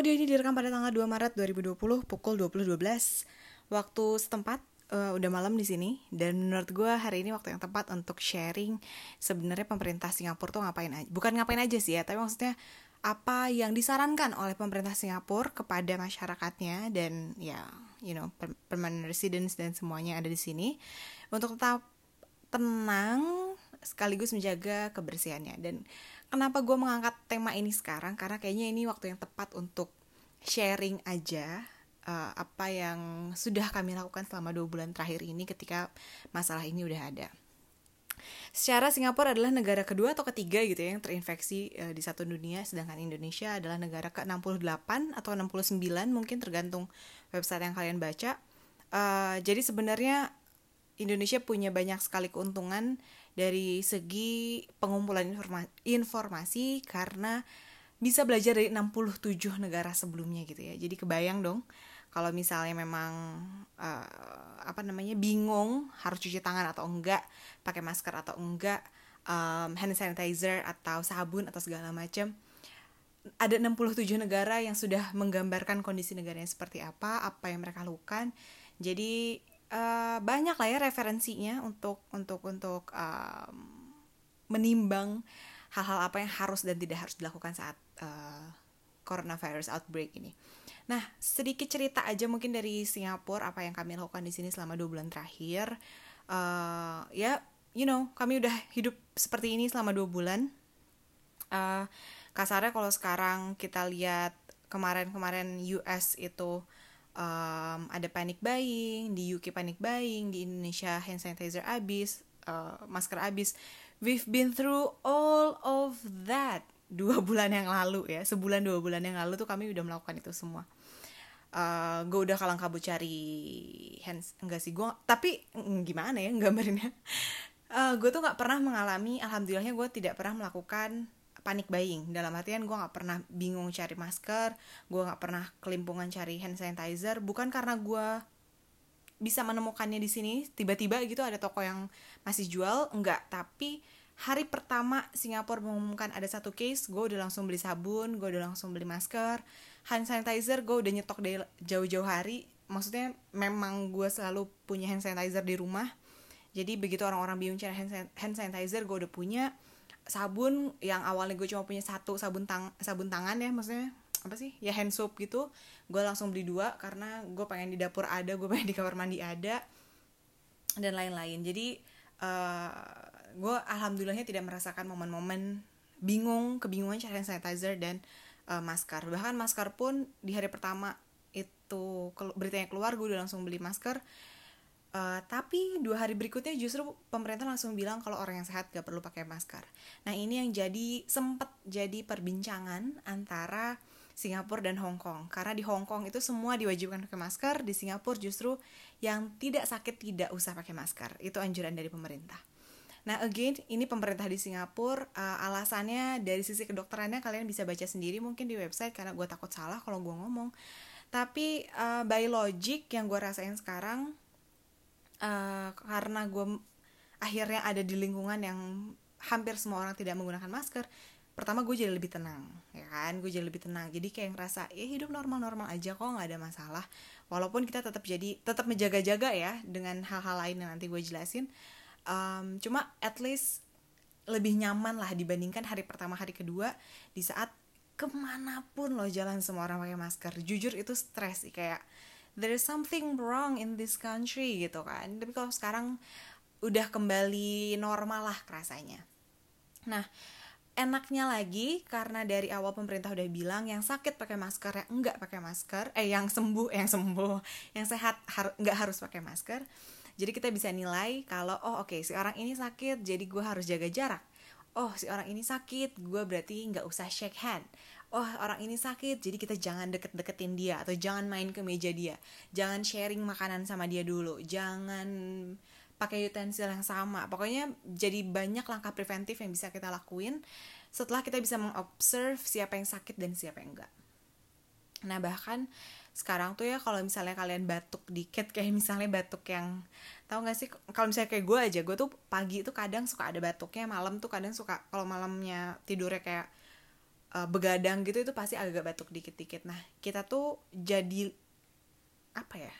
Audio ini direkam pada tanggal 2 Maret 2020 pukul 20.12 waktu setempat uh, udah malam di sini. Dan menurut gue hari ini waktu yang tepat untuk sharing sebenarnya pemerintah Singapura tuh ngapain aja. Bukan ngapain aja sih ya tapi maksudnya apa yang disarankan oleh pemerintah Singapura kepada masyarakatnya dan ya you know permanent residents dan semuanya ada di sini. Untuk tetap tenang sekaligus menjaga kebersihannya. Dan kenapa gue mengangkat tema ini sekarang karena kayaknya ini waktu yang tepat untuk sharing aja uh, apa yang sudah kami lakukan selama dua bulan terakhir ini ketika masalah ini udah ada. Secara Singapura adalah negara kedua atau ketiga gitu ya yang terinfeksi uh, di satu dunia, sedangkan Indonesia adalah negara ke-68 atau 69 mungkin tergantung website yang kalian baca. Uh, jadi sebenarnya Indonesia punya banyak sekali keuntungan dari segi pengumpulan informa informasi karena bisa belajar dari 67 negara sebelumnya gitu ya. Jadi kebayang dong kalau misalnya memang uh, apa namanya bingung harus cuci tangan atau enggak, pakai masker atau enggak, um, hand sanitizer atau sabun atau segala macam. Ada 67 negara yang sudah menggambarkan kondisi negaranya seperti apa, apa yang mereka lakukan. Jadi uh, banyak lah ya referensinya untuk untuk untuk um, menimbang hal-hal apa yang harus dan tidak harus dilakukan saat uh, coronavirus outbreak ini. Nah, sedikit cerita aja mungkin dari Singapura apa yang kami lakukan di sini selama dua bulan terakhir. Uh, ya, you know, kami udah hidup seperti ini selama dua bulan. Uh, kasarnya kalau sekarang kita lihat kemarin-kemarin US itu um, ada panic buying di UK panic buying di Indonesia hand sanitizer habis uh, masker habis. We've been through all of that dua bulan yang lalu ya. Sebulan dua bulan yang lalu tuh kami udah melakukan itu semua. Uh, gue udah kalang kabut cari hands enggak sih gue tapi mm, gimana ya gambarinnya uh, gue tuh nggak pernah mengalami alhamdulillahnya gue tidak pernah melakukan panik buying. Dalam artian gue nggak pernah bingung cari masker gue nggak pernah kelimpungan cari hand sanitizer. Bukan karena gue bisa menemukannya di sini tiba-tiba gitu ada toko yang masih jual enggak tapi hari pertama Singapura mengumumkan ada satu case gue udah langsung beli sabun gue udah langsung beli masker hand sanitizer gue udah nyetok dari jauh-jauh hari. Maksudnya memang gue selalu punya hand sanitizer di rumah. Jadi begitu orang-orang bingung cari hand sanitizer gue udah punya sabun yang awalnya gue cuma punya satu sabun tang sabun tangan ya maksudnya apa sih ya hand soap gitu gue langsung beli dua karena gue pengen di dapur ada gue pengen di kamar mandi ada dan lain-lain. Jadi uh, gue alhamdulillahnya tidak merasakan momen-momen bingung kebingungan cari sanitizer dan uh, masker. Bahkan masker pun di hari pertama itu beritanya keluar gue udah langsung beli masker Uh, tapi dua hari berikutnya justru pemerintah langsung bilang kalau orang yang sehat gak perlu pakai masker. Nah ini yang jadi sempat jadi perbincangan antara Singapura dan Hong Kong karena di Hong Kong itu semua diwajibkan pakai masker, di Singapura justru yang tidak sakit tidak usah pakai masker. Itu anjuran dari pemerintah. Nah again ini pemerintah di Singapura uh, alasannya dari sisi kedokterannya kalian bisa baca sendiri mungkin di website karena gue takut salah kalau gue ngomong. Tapi uh, by logic yang gue rasain sekarang uh, karena gue akhirnya ada di lingkungan yang hampir semua orang tidak menggunakan masker pertama gue jadi lebih tenang ya kan? Gue jadi lebih tenang. Jadi kayak ngerasa ya hidup normal-normal aja kok nggak ada masalah. Walaupun kita tetap jadi tetap menjaga-jaga ya dengan hal-hal lain yang nanti gue jelasin. Um, cuma at least lebih nyaman lah dibandingkan hari pertama hari kedua di saat ke mana pun lo jalan semua orang pakai masker. Jujur itu stres sih kayak there is something wrong in this country gitu kan. Tapi kalau sekarang udah kembali normal lah rasanya nah enaknya lagi karena dari awal pemerintah udah bilang yang sakit pakai masker yang enggak pakai masker eh yang sembuh yang sembuh yang sehat har nggak harus pakai masker. Jadi kita bisa nilai kalau oh oke okay, si orang ini sakit jadi gue harus jaga jarak. Oh si orang ini sakit gue berarti nggak usah shake hand oh orang ini sakit jadi kita jangan deket-deketin dia atau jangan main ke meja dia. Jangan sharing makanan sama dia dulu. Jangan pakai utensil yang sama. Pokoknya jadi banyak langkah preventif yang bisa kita lakuin setelah kita bisa mengobserve siapa yang sakit dan siapa yang enggak. Nah bahkan sekarang tuh ya kalau misalnya kalian batuk dikit kayak misalnya batuk yang tahu gak sih kalau misalnya kayak gue aja gue tuh pagi tuh kadang suka ada batuknya malam tuh kadang suka kalau malamnya tidurnya kayak uh, begadang gitu itu pasti agak batuk dikit-dikit. Nah kita tuh jadi apa ya?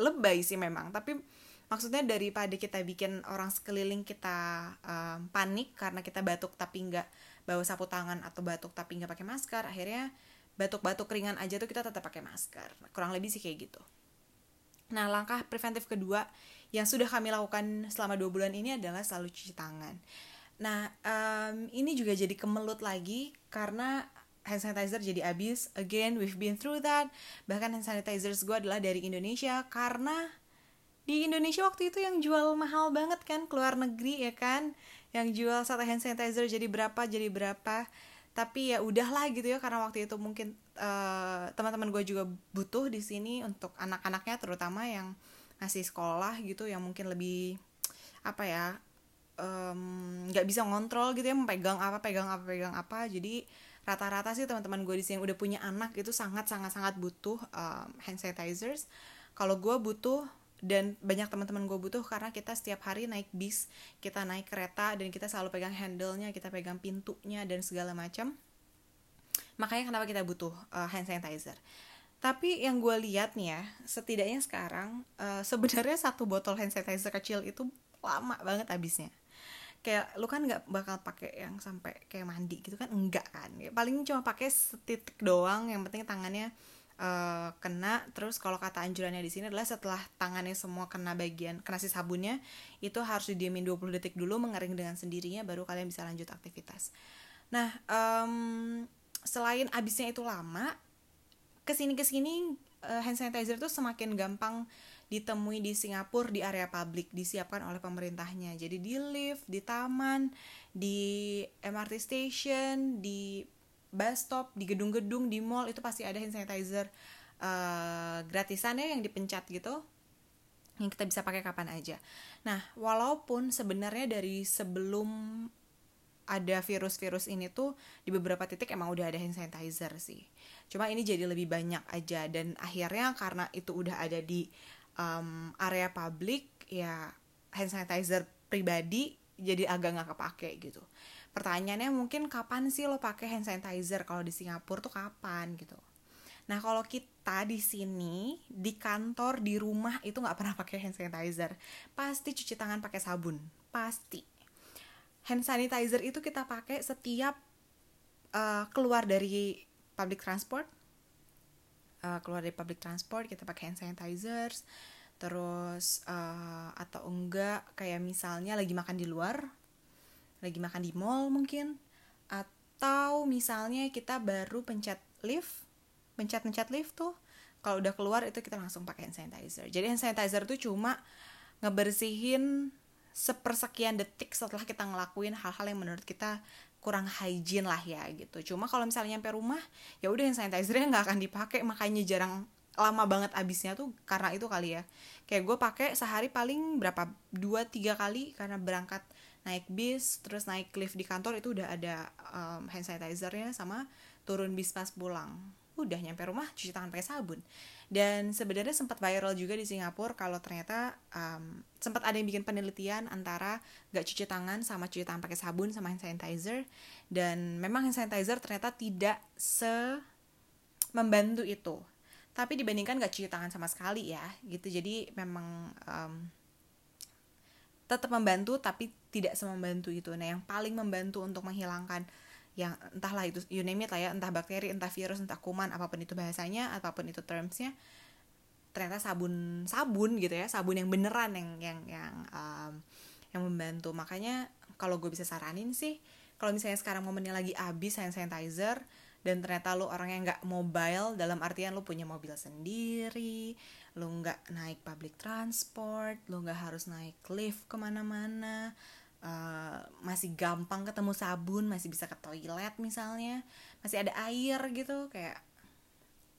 Lebay sih memang tapi maksudnya daripada kita bikin orang sekeliling kita um, panik karena kita batuk tapi nggak bawa sapu tangan atau batuk tapi nggak pakai masker akhirnya batuk-batuk ringan aja tuh kita tetap pakai masker. Kurang lebih sih kayak gitu. Nah langkah preventif kedua yang sudah kami lakukan selama dua bulan ini adalah selalu cuci tangan nah um, ini juga jadi kemelut lagi karena hand sanitizer jadi habis again we've been through that. Bahkan hand sanitizers gue adalah dari Indonesia karena di Indonesia waktu itu yang jual mahal banget kan keluar negeri ya kan? Yang jual satu hand sanitizer jadi berapa jadi berapa. Tapi ya udahlah gitu ya karena waktu itu mungkin uh, teman-teman gue juga butuh di sini untuk anak-anaknya terutama yang masih sekolah gitu yang mungkin lebih apa ya nggak um, bisa ngontrol gitu ya memegang apa pegang apa pegang apa. Jadi rata-rata sih teman-teman gue di sini udah punya anak itu sangat sangat sangat butuh um, hand sanitizers. Kalau gue butuh dan banyak teman-teman gue butuh karena kita setiap hari naik bis kita naik kereta dan kita selalu pegang handle-nya kita pegang pintunya dan segala macam. Makanya kenapa kita butuh uh, hand sanitizer. Tapi yang gue lihat nih ya setidaknya sekarang uh, sebenarnya satu botol hand sanitizer kecil itu lama banget habisnya kayak lu kan nggak bakal pakai yang sampai kayak mandi gitu kan? Enggak kan? Paling cuma pakai setitik doang yang penting tangannya uh, kena. Terus kalau kata anjurannya di sini adalah setelah tangannya semua kena bagian kena si sabunnya itu harus didiemin 20 detik dulu mengering dengan sendirinya baru kalian bisa lanjut aktivitas. Nah um, selain abisnya itu lama ke sini ke sini hand sanitizer itu semakin gampang ditemui di Singapura di area publik disiapkan oleh pemerintahnya jadi di lift di taman di MRT station di bus stop di gedung-gedung di mall itu pasti ada hand sanitizer uh, gratisan ya yang dipencet gitu yang kita bisa pakai kapan aja. Nah, walaupun sebenarnya dari sebelum ada virus-virus ini tuh di beberapa titik emang udah ada hand sanitizer sih. Cuma ini jadi lebih banyak aja dan akhirnya karena itu udah ada di um, area publik ya hand sanitizer pribadi jadi agak nggak kepake gitu. Pertanyaannya mungkin kapan sih lo pakai hand sanitizer? Kalau di Singapura tuh kapan gitu. Nah kalau kita di sini di kantor di rumah itu nggak pernah pakai hand sanitizer. Pasti cuci tangan pakai sabun. Pasti hand sanitizer itu kita pakai setiap uh, keluar dari public transport. Uh, keluar dari public transport kita pakai hand sanitizers terus uh, atau enggak kayak misalnya lagi makan di luar lagi makan di mall mungkin atau misalnya kita baru pencet lift pencet-pencet lift tuh kalau udah keluar itu kita langsung pakai hand sanitizer. Jadi hand sanitizer tuh cuma ngebersihin sepersekian detik setelah kita ngelakuin hal-hal yang menurut kita kurang hygiene lah ya gitu. Cuma kalau misalnya nyampe rumah ya udah hand sanitizernya nggak akan dipakai. Makanya jarang lama banget abisnya tuh karena itu kali ya. Kayak gue pakai sehari paling berapa? Dua tiga kali karena berangkat naik bis terus naik lift di kantor itu udah ada um, hand sanitizernya sama turun bis pas pulang udah nyampe rumah cuci tangan pakai sabun. Dan sebenarnya sempat viral juga di Singapura kalau ternyata um, sempat ada yang bikin penelitian antara gak cuci tangan sama cuci tangan pakai sabun sama hand sanitizer. Dan memang hand sanitizer ternyata tidak se membantu itu. Tapi dibandingkan gak cuci tangan sama sekali ya gitu. Jadi memang um, tetap membantu tapi tidak semembantu itu. Nah yang paling membantu untuk menghilangkan yang entahlah itu you name it lah ya entah bakteri entah virus entah kuman apa pun itu bahasanya apa pun itu termsnya ternyata sabun sabun gitu ya sabun yang beneran yang yang yang um, yang membantu. Makanya kalau gue bisa saranin sih kalau misalnya sekarang momennya lagi habis hand sanitizer dan ternyata lo orang yang nggak mobile dalam artian lo punya mobil sendiri lo nggak naik public transport lo nggak harus naik lift ke mana-mana uh, masih gampang ketemu sabun masih bisa ke toilet misalnya masih ada air gitu kayak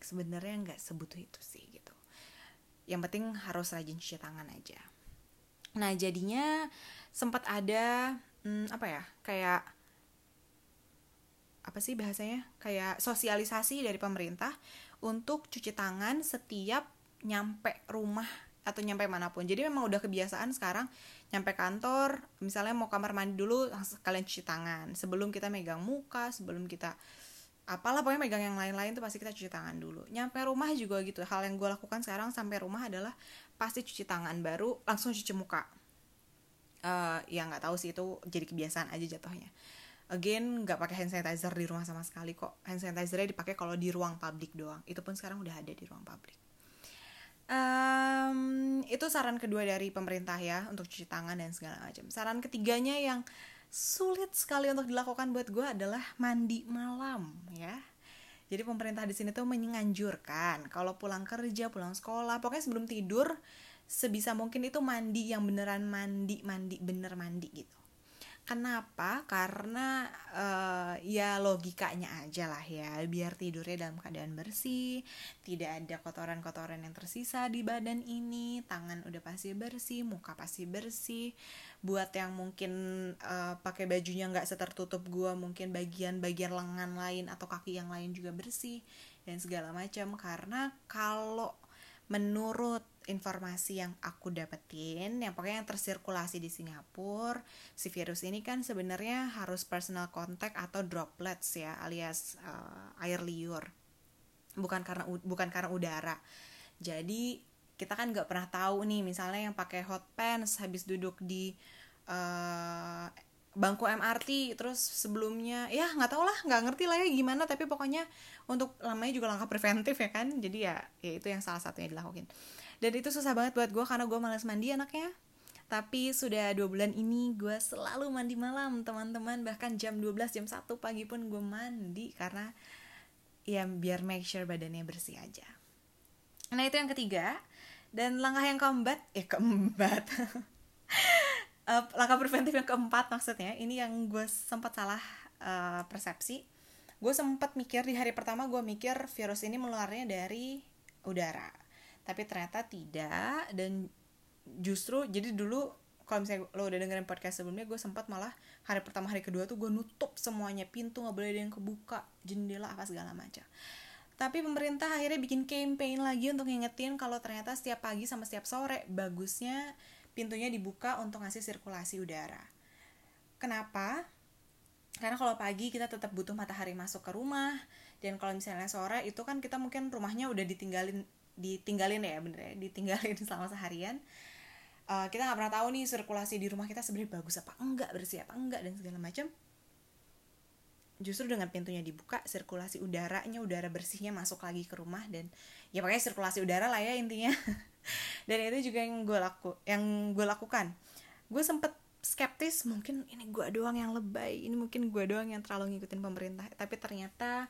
sebenarnya nggak sebutuh itu sih gitu. Yang penting harus rajin cuci tangan aja. Nah jadinya sempat ada hmm, apa ya kayak apa sih bahasanya kayak sosialisasi dari pemerintah untuk cuci tangan setiap nyampe rumah atau nyampe mana pun. Jadi memang udah kebiasaan sekarang nyampe kantor misalnya mau kamar mandi dulu kalian cuci tangan. Sebelum kita megang muka sebelum kita apalah pokoknya megang yang lain-lain tuh pasti kita cuci tangan dulu. Nyampe rumah juga gitu. Hal yang gue lakukan sekarang sampai rumah adalah pasti cuci tangan baru langsung cuci muka. Uh, ya nggak tahu sih itu jadi kebiasaan aja jatuhnya. Again nggak pakai hand sanitizer di rumah sama sekali kok. Hand sanitizernya dipakai kalau di ruang publik doang. Itu pun sekarang udah ada di ruang publik um, itu saran kedua dari pemerintah ya untuk cuci tangan dan segala macam. Saran ketiganya yang sulit sekali untuk dilakukan buat gue adalah mandi malam ya. Jadi pemerintah di sini tuh menganjurkan kalau pulang kerja pulang sekolah pokoknya sebelum tidur sebisa mungkin itu mandi yang beneran mandi mandi bener mandi gitu Kenapa? Karena uh, ya logikanya aja lah ya, biar tidurnya dalam keadaan bersih, tidak ada kotoran-kotoran yang tersisa di badan ini, tangan udah pasti bersih, muka pasti bersih. Buat yang mungkin uh, pakai bajunya nggak setertutup gua, mungkin bagian-bagian lengan lain atau kaki yang lain juga bersih dan segala macam. Karena kalau menurut informasi yang aku dapetin yang pokoknya yang tersirkulasi di Singapura si virus ini kan sebenarnya harus personal contact atau droplets ya alias uh, air liur. Bukan karena bukan karena udara. Jadi kita kan nggak pernah tahu nih misalnya yang pakai hot pants habis duduk di uh, bangku MRT terus sebelumnya ya nggak tau lah nggak ngerti lah ya gimana tapi pokoknya untuk lamanya juga langkah preventif ya kan? Jadi ya ya itu yang salah satunya dilakukan dan itu susah banget buat gue karena gue malas mandi anaknya. Tapi sudah dua bulan ini gue selalu mandi malam teman-teman. Bahkan jam 12 jam 1 pagi pun gue mandi karena ya biar make sure badannya bersih aja. Nah itu yang ketiga. Dan langkah yang keempat eh keempat. Uh, langkah preventif yang keempat maksudnya ini yang gue sempat salah uh, persepsi. Gue sempat mikir di hari pertama gue mikir virus ini menularnya dari udara tapi ternyata tidak dan justru jadi dulu kalau misalnya lo udah dengerin podcast sebelumnya gue sempat malah hari pertama hari kedua tuh gue nutup semuanya pintu nggak boleh ada yang kebuka jendela apa segala macam tapi pemerintah akhirnya bikin campaign lagi untuk ngingetin kalau ternyata setiap pagi sama setiap sore bagusnya pintunya dibuka untuk ngasih sirkulasi udara. Kenapa? Karena kalau pagi kita tetap butuh matahari masuk ke rumah dan kalau misalnya sore itu kan kita mungkin rumahnya udah ditinggalin ditinggalin ya bener ya ditinggalin selama seharian. Uh, kita nggak pernah tahu nih sirkulasi di rumah kita sebenarnya bagus apa enggak bersih apa enggak dan segala macam. Justru dengan pintunya dibuka sirkulasi udaranya udara bersihnya masuk lagi ke rumah dan ya pokoknya sirkulasi udara lah ya intinya. Dan itu juga yang gue laku yang gue lakukan. Gue sempet skeptis mungkin ini gue doang yang lebay ini mungkin gue doang yang terlalu ngikutin pemerintah tapi ternyata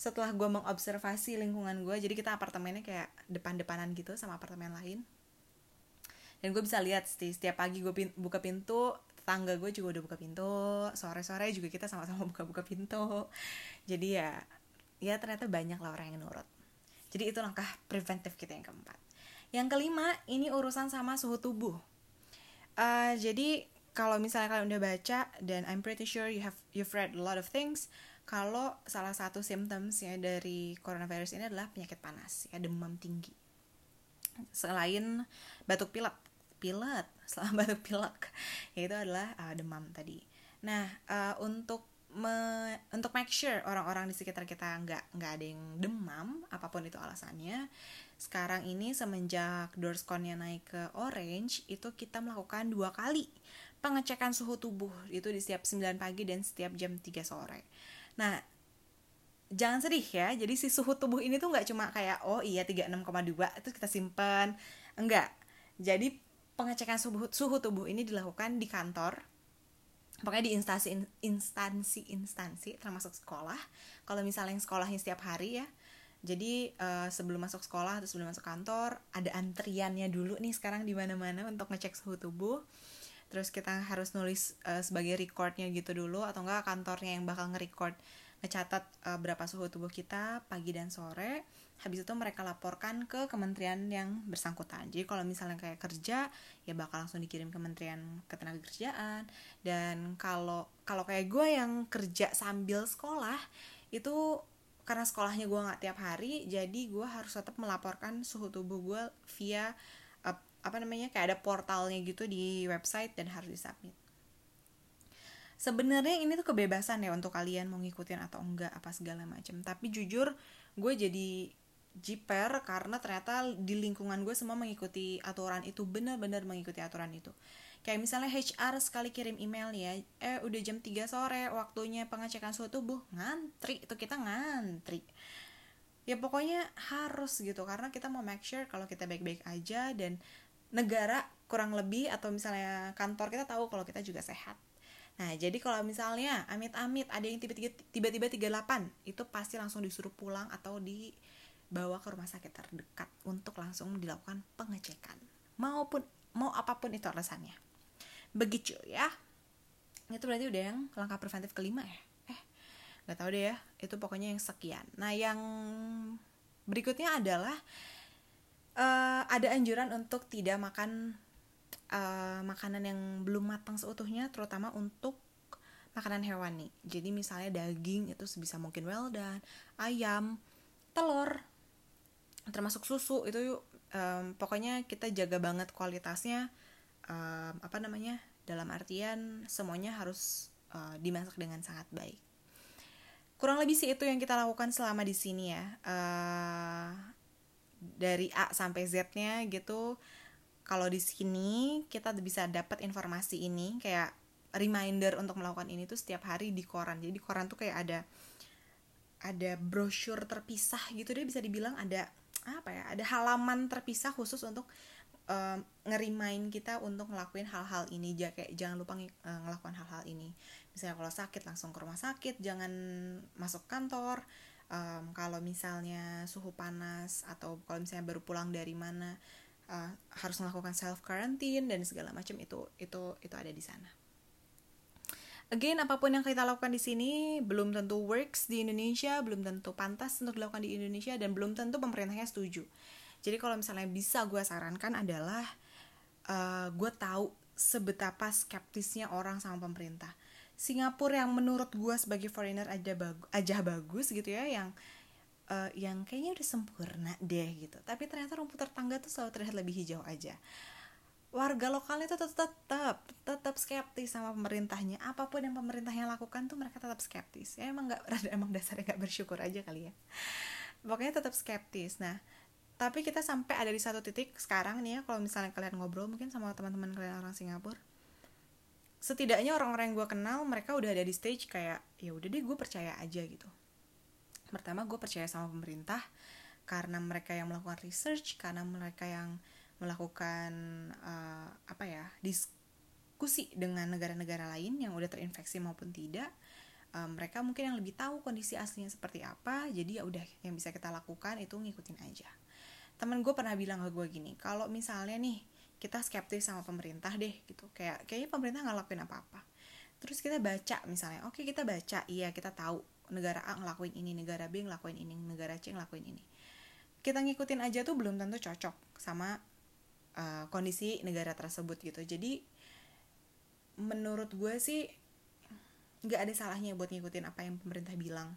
setelah gue mengobservasi lingkungan gue jadi kita apartemennya kayak depan-depanan gitu sama apartemen lain. Dan gue bisa lihat sih setiap pagi gue pin buka pintu tetangga gue juga udah buka pintu sore-sore juga kita sama-sama buka-buka pintu. Jadi ya ya ternyata banyak lah orang yang nurut. Jadi itu langkah preventif kita yang keempat. Yang kelima, ini urusan sama suhu tubuh. Uh, jadi kalau misalnya kalian udah baca dan I'm pretty sure you have you've read a lot of things, kalau salah satu symptoms ya dari coronavirus ini adalah penyakit panas, ya demam tinggi. Selain batuk pilek, pilek, selain batuk pilek, itu adalah uh, demam tadi. Nah, uh, untuk me, untuk make sure orang-orang di sekitar kita nggak nggak ada yang demam apa pun itu alasannya sekarang ini semenjak Dorsconnya naik ke orange itu kita melakukan dua kali pengecekan suhu tubuh itu di setiap 9 pagi dan setiap jam 3 sore nah jangan sedih ya. Jadi si suhu tubuh ini tuh nggak cuma kayak oh iya 36,2 itu kita simpan enggak. Jadi pengecekan suhu suhu tubuh ini dilakukan di kantor. Pokoknya di instansi instansi instansi termasuk sekolah. Kalau misalnya yang sekolahnya setiap hari ya. Jadi uh, sebelum masuk sekolah atau sebelum masuk kantor ada antriannya dulu nih sekarang di mana-mana untuk ngecek suhu tubuh terus kita harus nulis uh, sebagai recordnya gitu dulu atau enggak kantornya yang bakal nge-record ngecatat uh, berapa suhu tubuh kita pagi dan sore. Habis itu mereka laporkan ke kementerian yang bersangkutan. Jadi kalau misalnya kayak kerja ya bakal langsung dikirim kementerian ketenagakerjaan. Dan kalau kalau kayak gue yang kerja sambil sekolah itu karena sekolahnya gue nggak tiap hari jadi gue harus tetap melaporkan suhu tubuh gue via apa namanya kayak ada portalnya gitu di website dan harus disubmit. Sebenarnya ini tuh kebebasan ya untuk kalian mau ngikutin atau enggak apa segala macam tapi jujur gue jadi jiper karena ternyata di lingkungan gue semua mengikuti aturan itu benar-benar mengikuti aturan itu. Kayak misalnya HR sekali kirim email ya eh udah jam 3 sore waktunya pengecekan suhu tubuh ngantri. Itu kita ngantri. Ya pokoknya harus gitu karena kita mau make sure kalau kita baik-baik aja dan negara kurang lebih atau misalnya kantor kita tahu kalau kita juga sehat Nah, jadi kalau misalnya amit-amit ada yang tiba-tiba 38, itu pasti langsung disuruh pulang atau dibawa ke rumah sakit terdekat untuk langsung dilakukan pengecekan. Maupun mau apa pun itu alasannya. Begitu ya. Itu berarti udah yang langkah preventif kelima ya. Eh, nggak tahu deh ya. Itu pokoknya yang sekian. Nah, yang berikutnya adalah uh, ada anjuran untuk tidak makan uh, makanan yang belum matang seutuhnya terutama untuk makanan hewani. Jadi misalnya daging itu sebisa mungkin well done ayam telur termasuk susu itu um, pokoknya kita jaga banget kualitasnya um, apa namanya dalam artian semuanya harus uh, dimasak dengan sangat baik. Kurang lebih sih itu yang kita lakukan selama di sini ya. Uh, dari A sampai Z-nya gitu kalau di sini kita bisa dapat informasi ini kayak reminder untuk melakukan ini tuh setiap hari di koran. Jadi di koran tuh kayak ada ada brosur terpisah gitu deh bisa dibilang ada apa ya ada halaman terpisah khusus untuk um, ngerimain kita untuk ngelakuin hal-hal ini. Ja, kayak jangan lupa ng ngelakuin hal-hal ini. Misalnya kalau sakit langsung ke rumah sakit jangan masuk kantor um, kalau misalnya suhu panas atau kalau misalnya baru pulang dari mana uh, harus melakukan self quarantine dan segala macam itu itu itu ada di sana. Again, apa pun yang kita lakukan di sini belum tentu works di Indonesia, belum tentu pantas untuk dilakukan di Indonesia, dan belum tentu pemerintahnya setuju. Jadi kalau misalnya bisa gue sarankan adalah uh, gue tahu sebetapa skeptisnya orang sama pemerintah. Singapura yang menurut gue sebagai foreigner aja bagus, aja bagus gitu ya, yang uh, yang kayaknya udah sempurna deh gitu. Tapi ternyata rumput tetangga tuh selalu terlihat lebih hijau aja. Warga lokalnya tuh tetap tetap tetap skeptis sama pemerintahnya. Apa pun yang pemerintahnya lakukan tuh mereka tetap skeptis. Ya emang nggak emang dasarnya nggak bersyukur aja kali ya. Pokoknya tetap skeptis. Nah tapi kita sampai ada di satu titik sekarang nih ya kalau misalnya kalian ngobrol mungkin sama teman-teman kalian orang Singapura setidaknya orang-orang yang gue kenal mereka udah ada di stage kayak ya udah deh gue percaya aja gitu. Pertama gue percaya sama pemerintah karena mereka yang melakukan research karena mereka yang melakukan uh, apa ya diskusi dengan negara-negara lain yang udah terinfeksi maupun tidak uh, mereka mungkin yang lebih tahu kondisi aslinya seperti apa jadi ya udah yang bisa kita lakukan itu ngikutin aja. Temen gue pernah bilang ke gue gini kalau misalnya nih kita skeptis sama pemerintah deh gitu. Kayak kayaknya pemerintah nggak lakuin apa-apa. Terus kita baca misalnya oke okay, kita baca iya kita tahu negara A ngelakuin ini negara B ngelakuin ini negara C ngelakuin ini. Kita ngikutin aja tuh belum tentu cocok sama uh, kondisi negara tersebut gitu. Jadi menurut gue sih nggak ada salahnya buat ngikutin apa yang pemerintah bilang.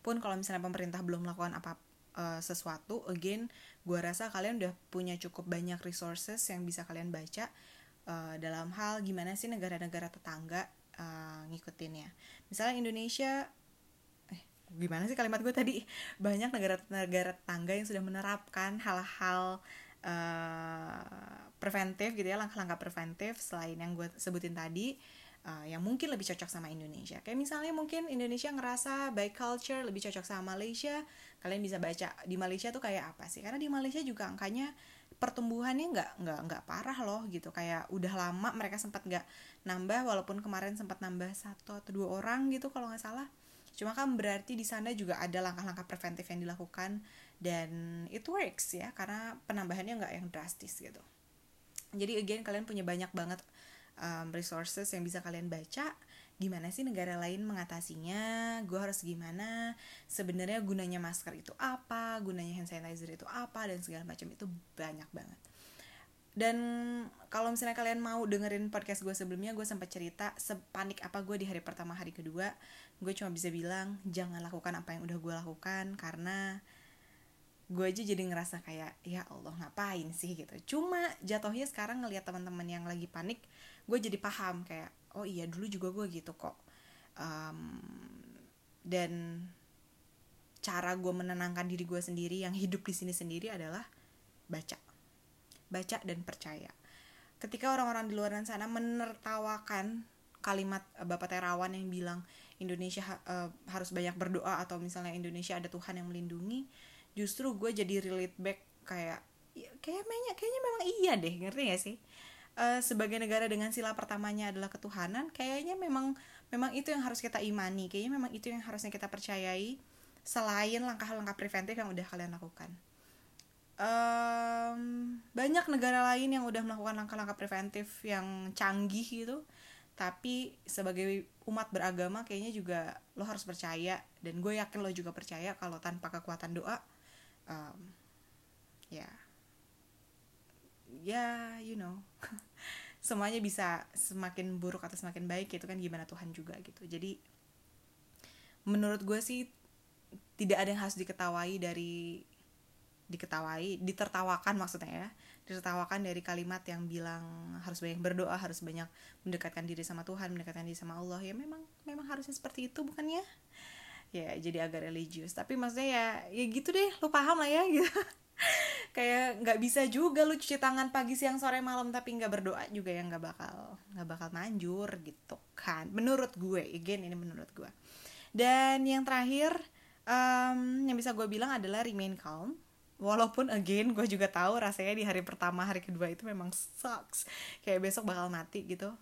Pun kalau misalnya pemerintah belum melakukan apa uh, sesuatu again gue rasa kalian udah punya cukup banyak resources yang bisa kalian baca uh, dalam hal gimana sih negara-negara tetangga uh, ngikutinnya. Misalnya Indonesia eh gimana sih kalimat gue tadi? Banyak negara-negara tetangga yang sudah menerapkan hal-hal uh, preventif gitu ya langkah-langkah preventif selain yang gue sebutin tadi uh, yang mungkin lebih cocok sama Indonesia. Kayak misalnya mungkin Indonesia ngerasa by culture lebih cocok sama Malaysia, kalian bisa baca di Malaysia tuh kayak apa sih? Karena di Malaysia juga angkanya pertumbuhannya nggak nggak nggak parah loh gitu kayak udah lama mereka sempat nggak nambah walaupun kemarin sempat nambah satu atau dua orang gitu kalau nggak salah cuma kan berarti di sana juga ada langkah-langkah preventif yang dilakukan dan it works ya karena penambahannya nggak yang drastis gitu jadi again kalian punya banyak banget um, resources yang bisa kalian baca gimana sih negara lain mengatasinya gue harus gimana sebenarnya gunanya masker itu apa gunanya hand sanitizer itu apa dan segala macam itu banyak banget. Dan kalau misalnya kalian mau dengerin podcast gue sebelumnya gue sempat cerita sepanik apa gue di hari pertama hari kedua. Gue cuma bisa bilang jangan lakukan apa yang udah gue lakukan karena gue aja jadi ngerasa kayak ya Allah ngapain sih? gitu. Cuma jatuhnya sekarang ngelihat teman-teman yang lagi panik gue jadi paham kayak oh iya dulu juga gue gitu kok. Um, dan cara gue menenangkan diri gue sendiri yang hidup di sini sendiri adalah baca. Baca dan percaya. Ketika orang-orang di luar sana menertawakan kalimat uh, Bapak Terawan yang bilang Indonesia uh, harus banyak berdoa atau misalnya Indonesia ada Tuhan yang melindungi justru gue jadi relate back kayak ya, kayaknya kayaknya memang iya deh ngerti gak sih uh, sebagai negara dengan sila pertamanya adalah ketuhanan kayaknya memang memang itu yang harus kita imani kayaknya memang itu yang harusnya kita percayai selain langkah-langkah preventif yang udah kalian lakukan um, banyak negara lain yang udah melakukan langkah-langkah preventif yang canggih gitu tapi sebagai umat beragama kayaknya juga lo harus percaya dan gue yakin lo juga percaya kalau tanpa kekuatan doa um, ya yeah. ya yeah, you know semuanya bisa semakin buruk atau semakin baik itu kan gimana Tuhan juga gitu. Jadi menurut gue sih tidak ada yang harus diketawai dari diketawai ditertawakan maksudnya ya. Ditertawakan dari kalimat yang bilang harus banyak berdoa harus banyak mendekatkan diri sama Tuhan mendekatkan diri sama Allah. Ya memang memang harusnya seperti itu bukannya ya jadi agak religius. Tapi maksudnya ya ya gitu deh lu paham lah ya gitu. Kayak nggak bisa juga lu cuci tangan pagi siang sore malam tapi nggak berdoa juga yang nggak bakal nggak bakal manjur gitu kan. Menurut gue again ini menurut gue. Dan yang terakhir um, yang bisa gue bilang adalah remain calm. Walaupun again gue juga tahu rasanya di hari pertama hari kedua itu memang sucks. Kayak besok bakal mati gitu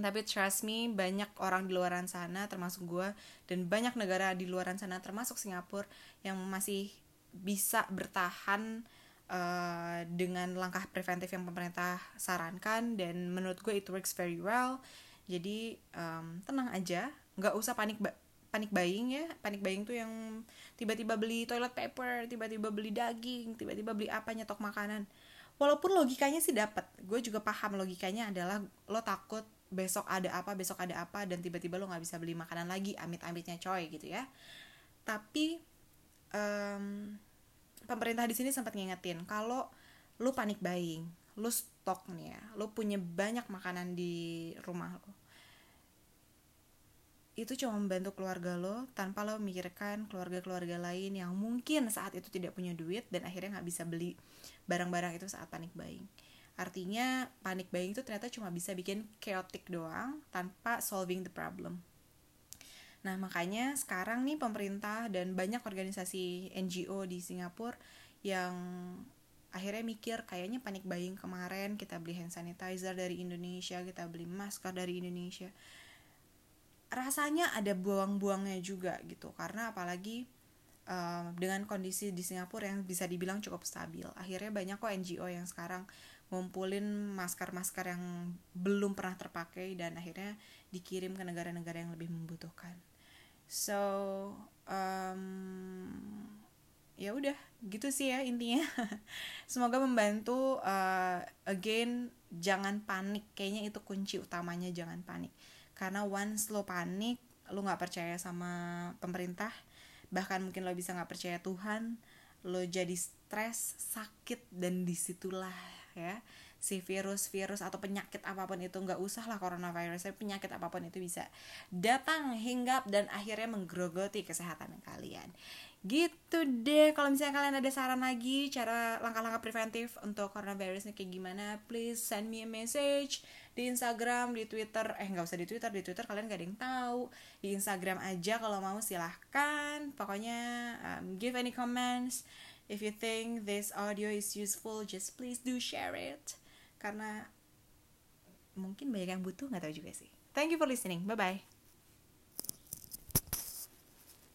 tapi trust me banyak orang di luaran sana termasuk gue dan banyak negara di luaran sana termasuk Singapura yang masih bisa bertahan uh, dengan langkah preventif yang pemerintah sarankan dan menurut gue it works very well. Jadi um, tenang aja nggak usah panik panik buying ya. Panik buying tuh yang tiba-tiba beli toilet paper tiba-tiba beli daging tiba-tiba beli apa nyetok makanan. Walaupun logikanya sih dapat gue juga paham logikanya adalah lo takut besok ada apa besok ada apa dan tiba-tiba lo nggak bisa beli makanan lagi amit-amitnya coy gitu ya tapi um, pemerintah di sini sempat ngingetin kalau lo panik buying lo stok nih ya lo punya banyak makanan di rumah lo itu cuma membantu keluarga lo tanpa lo memikirkan keluarga-keluarga lain yang mungkin saat itu tidak punya duit dan akhirnya nggak bisa beli barang-barang itu saat panik buying. Artinya panik buying itu ternyata cuma bisa bikin chaotic doang tanpa solving the problem. Nah makanya sekarang nih pemerintah dan banyak organisasi NGO di Singapura yang akhirnya mikir kayaknya panik buying kemarin kita beli hand sanitizer dari Indonesia, kita beli masker dari Indonesia rasanya ada buang-buangnya juga gitu karena apalagi uh, dengan kondisi di Singapura yang bisa dibilang cukup stabil akhirnya banyak kok NGO yang sekarang ngumpulin masker-masker yang belum pernah terpakai dan akhirnya dikirim ke negara-negara yang lebih membutuhkan. So um, ya udah gitu sih ya intinya. Semoga membantu uh, again jangan panik. Kayaknya itu kunci utamanya jangan panik. Karena once lo panik lo nggak percaya sama pemerintah bahkan mungkin lo bisa nggak percaya Tuhan lo jadi stres sakit dan di situlah ya. Si virus-virus atau penyakit apa pun itu nggak usah lah coronavirus penyakit apa pun itu bisa datang hinggap dan akhirnya menggerogoti kesehatan kalian. Gitu deh kalau misalnya kalian ada saran lagi cara langkah-langkah preventif untuk coronavirusnya kayak gimana please send me a message di Instagram di Twitter. Eh nggak usah di Twitter di Twitter kalian gak ada yang tahu. Di Instagram aja kalau mau silahkan. Pokoknya um, give any comments if you think this audio is useful just please do share it. Karena mungkin banyak yang butuh nggak tahu juga sih. Thank you for listening. Bye bye